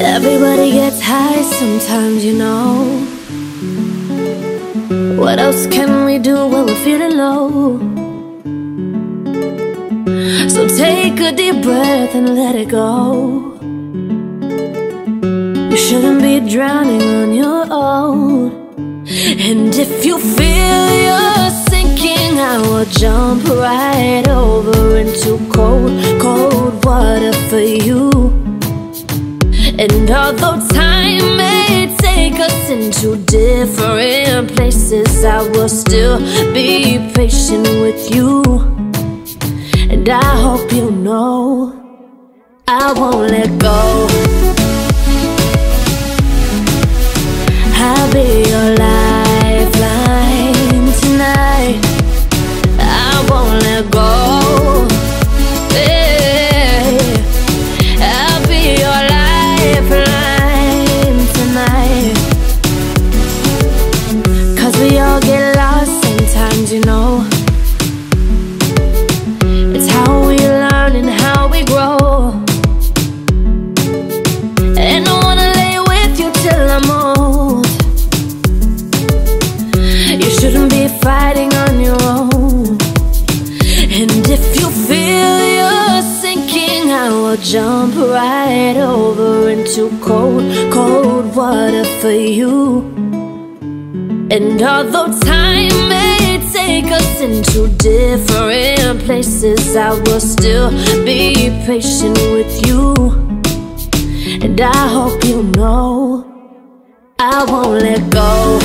Everybody gets high sometimes, you know. What else can we do when we're feeling low? So take a deep breath and let it go. You shouldn't be drowning on your own. And if you feel you're sinking, I will jump right over into cold, cold water for you. And although time may take us into different places, I will still be patient with you. And I hope you know I won't let go. Jump right over into cold, cold water for you. And although time may take us into different places, I will still be patient with you. And I hope you know I won't let go.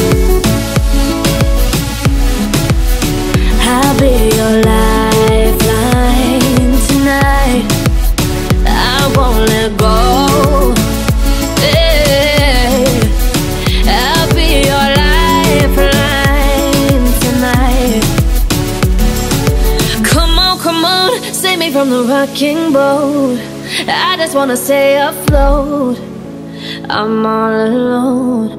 Me from the rocking boat. I just wanna stay afloat. I'm all alone.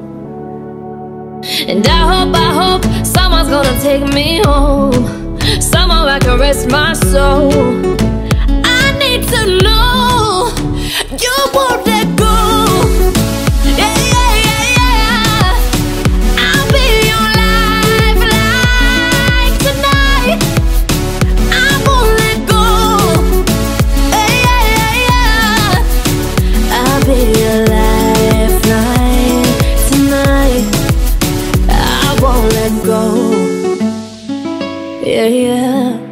And I hope, I hope someone's gonna take me home. Somewhere I can rest my soul. I need to know. yeah, yeah.